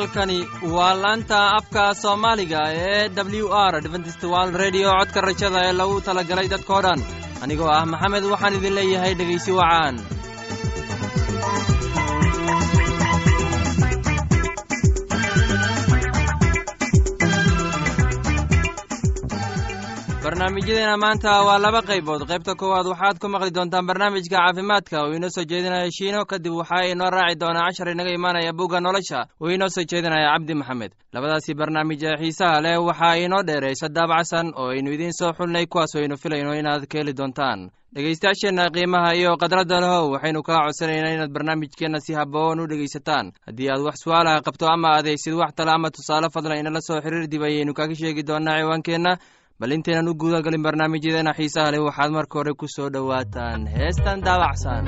halkani waa laanta afka soomaaliga ee w r dventstwal redio codka rajada ee lagu talagalay dadkoo dhan. Anigoo ah maxamed waxaan idin leeyahay dhegaysi wacaan barnaamijyadeena maanta waa laba qaybood. Qaybta koowaad waxaad ku maqli doontaan barnaamijka caafimaadka. Uu inoo soo jeedinaya shiino kadib waxaa inoo raaci doonaa cashar inaga imaanaya bugga nolosha. Uu inoo soo jeedinaya cabdi maxamed. Labadaasi barnaamij ee xiisaha leh waxaa inoo dheeraysa daabacsan oo aynu idiin soo xulnay kuwaas aynu filayno inaad ka heli doontaan. Dhegaystayaasheenna qiimaha iyo khadradda lehow waxaynu kaa codsanaynaa inaad barnaamijkeenna si haboon u dhegaysataan. Haddii aad wax su'aalaha qabto ama adaysid wax tale ama tusaale fadlan inala soo xiriir dib ayaynu kaga sheegi doonaa ciwaankeenna bal intaynan u guudagalin barnaamijyadeena xiisaha leh waxaad marka hore ku soo dhowaataan heestan daabacsan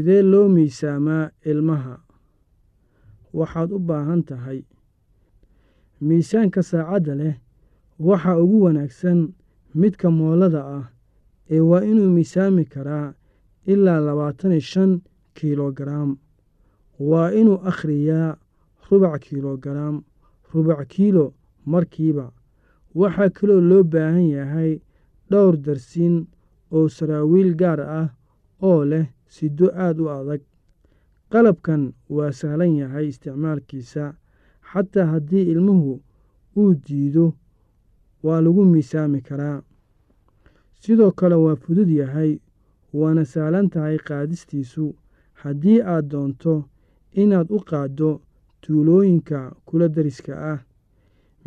sidee loo miisaamaa ilmaha? Waxaad u baahan tahay miisaanka saacadda leh. Waxa ugu wanaagsan midka moolada ah ee waa inuu miisaami karaa ilaa labaatan iyo shan kiilogaraam waa inuu akhriyaa rubac kiilogaraam rubac kiilo markiiba. Waxaa kaloo loo baahan yahay dhowr darsin oo saraawiil gaar ah oo leh siddo aad u adag qalabkan waa sahlan yahay isticmaalkiisa. Xataa haddii ilmuhu uu diido waa lagu miisaami karaa. Sidoo kale waa fudud yahay waana sahlan tahay qaadistiisu. Haddii aad doonto inaad u qaaddo tuulooyinka kula dariska ah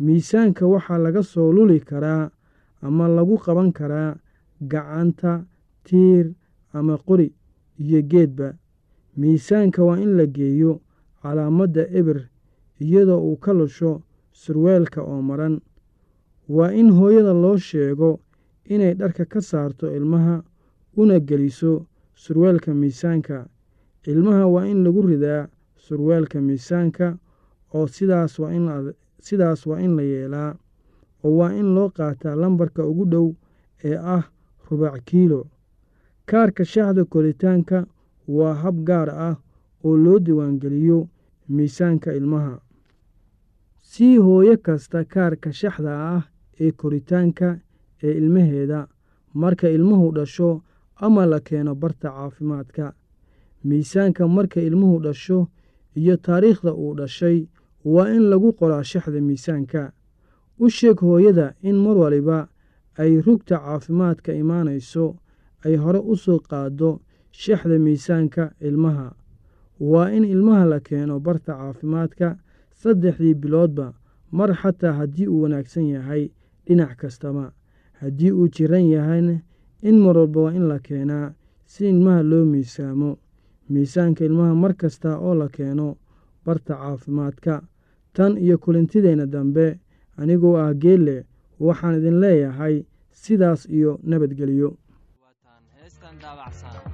miisaanka waxaa laga soo luli karaa ama lagu qaban karaa gacanta tiir ama qori iyo geedba. Miisaanka waa in la geeyo calaamadda eber iyadoo uu ka lusho surweelka oo maran. Waa in hooyada loo sheego inay dharka ka saarto ilmaha una geliso surweelka miisaanka. Ilmaha waa in lagu ridaa surweelka miisaanka oo sidaas waa in la yeelaa. Oo waa in loo qaataa lambarka ugu dhow ee ah rubac kiilo kaarka shaxda koritaanka waa hab gaar ah oo loo diiwaangeliyo miisaanka ilmaha. Sii hooyo kasta kaarka shaxda ah ee koritaanka ee ilmaheeda marka ilmuhu dhasho ama la keeno barta caafimaadka miisaanka marka ilmuhu dhasho iyo taariikhda uu dhashay waa in lagu qoraa shaxda miisaanka. U sheeg hooyada in mar waliba ay rugta caafimaadka imaanayso ay hore u soo qaaddo shaxda miisaanka ilmaha. Waa in ilmaha la keeno barta caafimaadka saddexdii biloodba mar xataa haddii uu wanaagsan yahay dhinac kastaba. Haddii uu jiran yahayna in mar walba waa in la keenaa si ilmaha loo miisaamo. Miisaanka ilmaha mar kasta oo la keeno barta caafimaadka tan iyo kulintideenna dambe anigoo ah geelle waxaan idin leeyahay sidaas iyo nabadgelyo joogo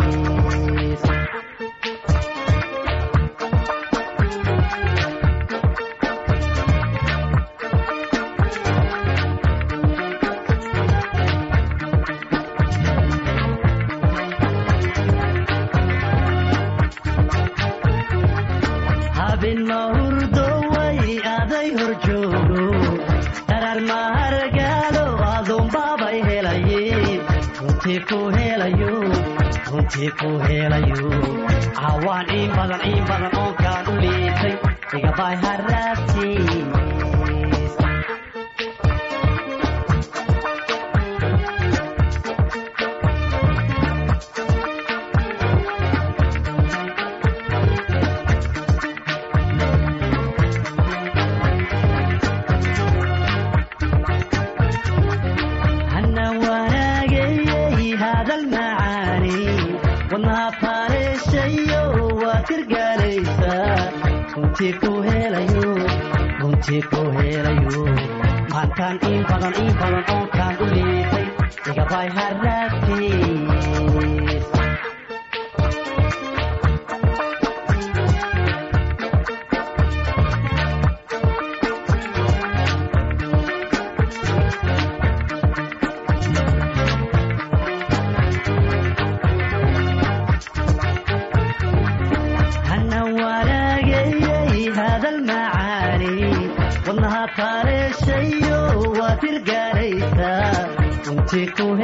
runtii ku helayo caawaan in badan in badan oon kaa dhuleysay igabay haraatiis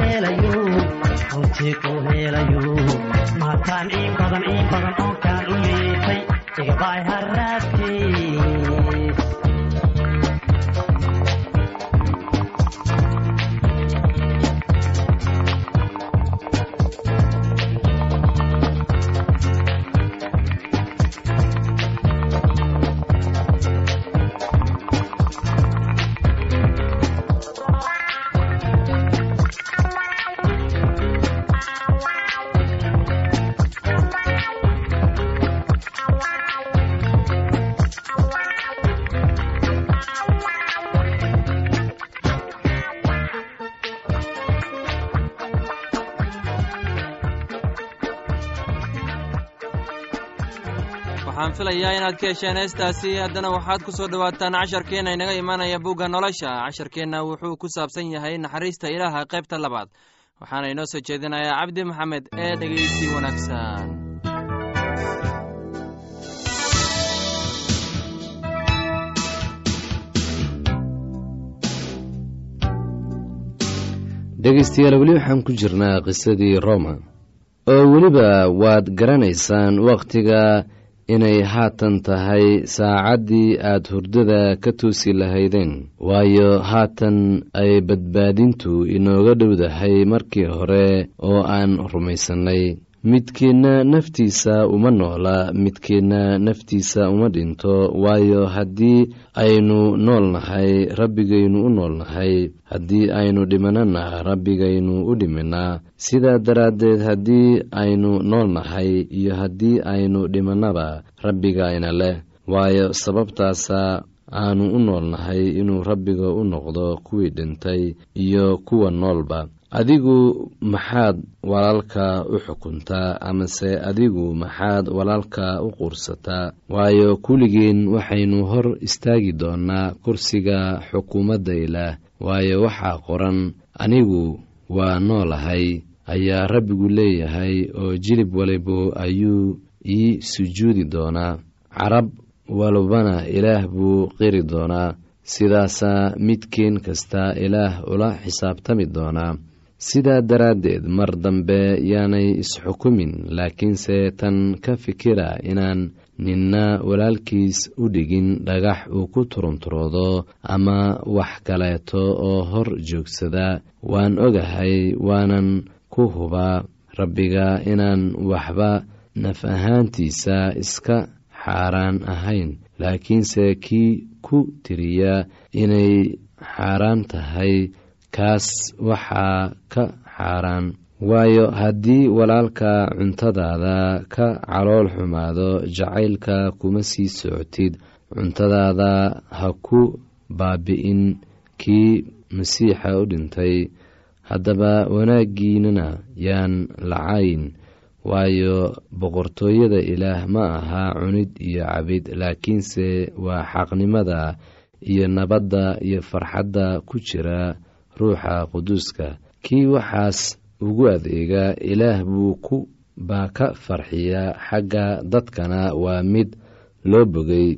helayo waxaan filayaa inaad ka hesheen heestaasi. Haddana waxaad ku soo dhowaataan casharkeenna inaga imaanaya bugga nolosha. Casharkeenna wuxuu ku saabsan yahay naxariista ilaaha qaybta labaad. Waxaana inoo soo jeedinayaa cabdi maxamed ee dhegaysi wanaagsan. Dhegaystayaal weli waxaan ku jirnaa qisadii roma. Oo weliba waad garanaysaan wakhtiga inay haatan tahay saacaddii aad hurdada ka toosi lahaydeen. Waayo haatan ay badbaadintu inooga dhowdahay markii hore oo aan rumaysannay midkiinna naftiisa uma noola midkiinna naftiisa uma dhinto waayo haddii aynu nool nahay rabbigaynu u nool nahay haddii aynu dhimanana rabbigaynu u dhiminaa sidaa daraaddeed haddii aynu nool nahay iyo haddii aynu dhimannaba rabbigayna leh. Waayo sababtaasa aanu u nool nahay inuu rabbiga u noqdo kuwii dhintay iyo kuwa noolba adigu maxaad walaalka u xukuntaa amase adigu maxaad walaalka u quursataa waayo kulligeen waxaynu hor istaagi doonaa kursiga xukuumadda ilaah waayo waxaa qoran anigu waa noolahay ayaa rabbigu leeyahay oo jilib walibo ayuu ii sujuudi doonaa. Carab walbana ilaah buu qiri doonaa. Sidaasaa midkeen kasta ilaah ula xisaabtami doonaa sidaa daraaddeed mar dambe yaanay isxukumin laakiinse tan ka fikira inaan ninna walaalkiis u dhigin dhagax uu ku turunturoodo ama wax kaleeto oo hor joogsada waan ogahay waanan ku hubaa rabbiga inaan waxba naf ahaantiisa iska xaaraan ahayn laakiinse kii ku tiriya inay xaaraan tahay kaas waxaa ka xaaraan. Waayo haddii walaalka cuntadaada ka calool xumaado jacaylka kuma sii socotid. Cuntadaada ha ku baabi'in kii masiixa u dhintay. Haddaba wanaaggiinana yaan lacayn. Waayo boqortooyada ilaah ma aha cunid iyo cabid laakiinse waa xaqnimada iyo nabadda iyo farxadda ku jira ruuxa quduuska. Kii waxaas ugu adeega ilaah buu ku baa ka farxiya xagga dadkana waa mid loo bogay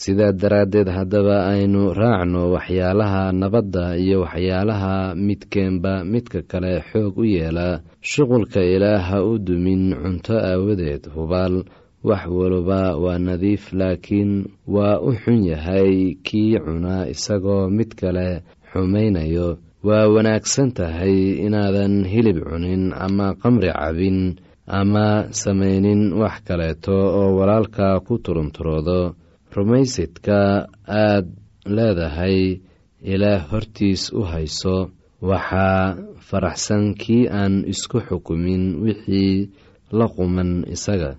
sidaa daraaddeed haddaba aynu raacno waxyaalaha nabadda iyo waxyaalaha midkeenba midka kale xoog u yeela. Shuqulka ilaah ha u dumin cunto aawadeed hubaal. Wax waliba waa nadiif laakiin waa u xun yahay kii cunaa isagoo mid kale xumaynayo waa wanaagsan tahay inaadan hilib cunin ama qamri cabin ama samaynin wax kaleeto oo walaalka ku turunturoodo rumaysidka aad leedahay ilaah hortiis u hayso. Waxaa faraxsan kii aan isku xukumin wixii la quman isaga.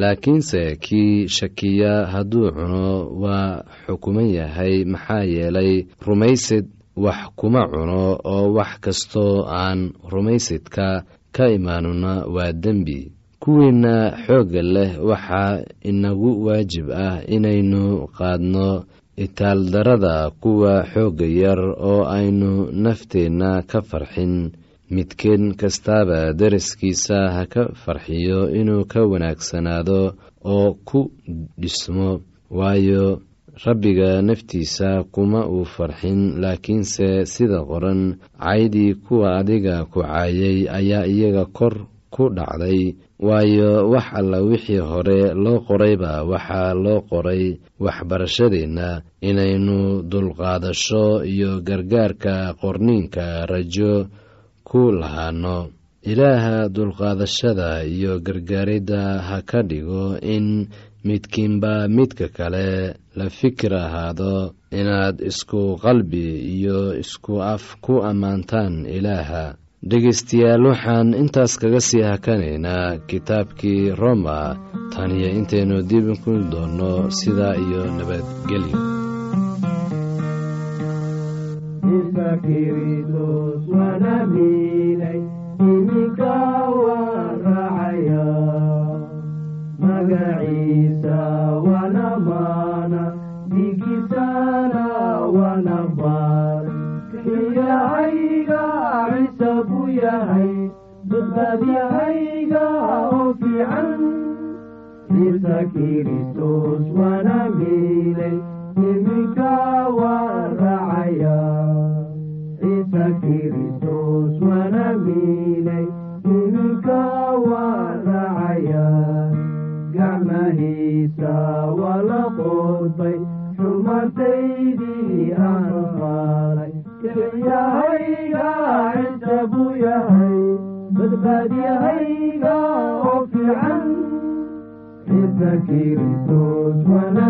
Laakiinse kii shakiya hadduu cuno waa xukuman yahay maxaa yeelay rumaysid wax kuma cuno oo wax kastoo aan rumaysidka ka imaanuna waa dembi. Kuwiinna xoogga leh waxaa inagu waajib ah inaynu qaadno itaaldarada kuwa xoogga yar oo aynu nafteenna ka farxin. Midkeen kastaaba daraskiisa ha ka farxiyo inuu ka wanaagsanaado oo ku dhismo waayo rabbiga naftiisa kuma uu farxin laakiinse sida qoran caydii kuwa adiga ku caayay ayaa iyaga kor ku dhacday. Waayo wax alla wixii hore loo qorayba waxaa loo qoray waxbarashadeenna inaynu dulqaadasho iyo gargaarka qorniinka rajo ku lahaano. Ilaaha dulqaadashada iyo gargaaridda ha ka dhigo in midkiinba midka kale la fikir ahaado inaad isku qalbi iyo isku af ku ammaantaan ilaaha. Dhegaystayaal waxaan intaas kaga sii hakanaynaa kitaabkii roma tan iyo intaynu dib ku doonno sidaa iyo nabadgelyo ciisa kiristos waana miilay iminka waan ciisa kiristos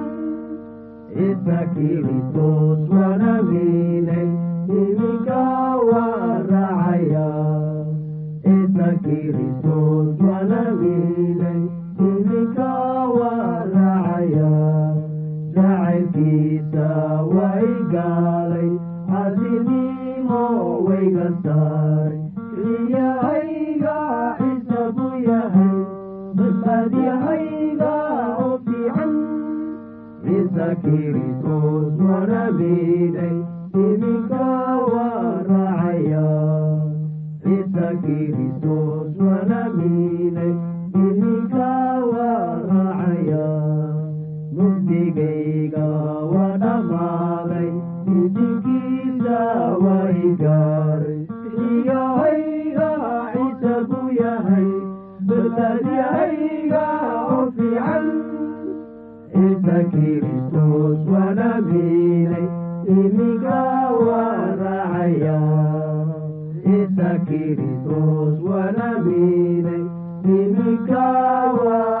ciisa kiristos waana miilay iminka waa raacaya ciisa kiristos waana miilay iminka waa raacaya jacaylkiisa waa igaalay casinimo wayga saaray xiyahayga ciisa buu yahay badbaadiyahayga ciisa kiristos wana miiday iminka waa raacaya ciisa kiristos wana miiday iminka waa raacaya waana miinay iminka waa raacaya ciisa kiristos waana miinay iminka waa raacaya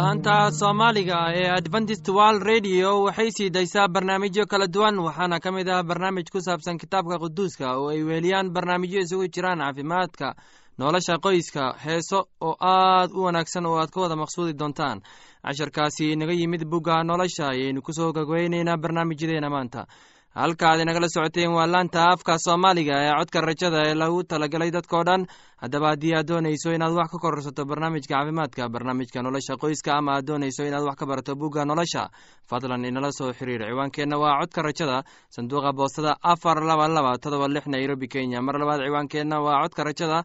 laanta soomaaliga ee adventist world radio waxay sii daysaa barnaamijyo kala duwan waxaana ka mid ah barnaamij ku saabsan kitaabka quduuska oo ay weeliyaan barnaamijyo isugu jiraan caafimaadka nolosha qoyska heeso oo aad u wanaagsan oo aad ka wada maqsuudi doontaan. Casharkaasi inaga yimid bugga nolosha ayaynu ku soo gagweyneynaa barnaamijyadeena maanta halka aad inagala socoteen waa laanta afka soomaaliga ee codka rajada ee lagu talagalay dadkao dhan. Haddaba haddii aad doonayso inaad wax ka kororsato barnaamijka caafimaadka barnaamijka nolosha qoyska ama aad doonayso inaad wax ka barato bugga nolosha fadlan inala soo xiriir. Ciwaankeenna waa codka rajada sanduuqa boostada afar laba laba todoba lix nairobi kenya. Mar labaad ciwaankeenna waa codka rajada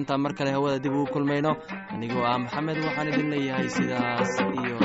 intaan mar kale hawada dib ugu kulmayno anigoo ah maxamed waxaan idin leeyahay sidaas iyo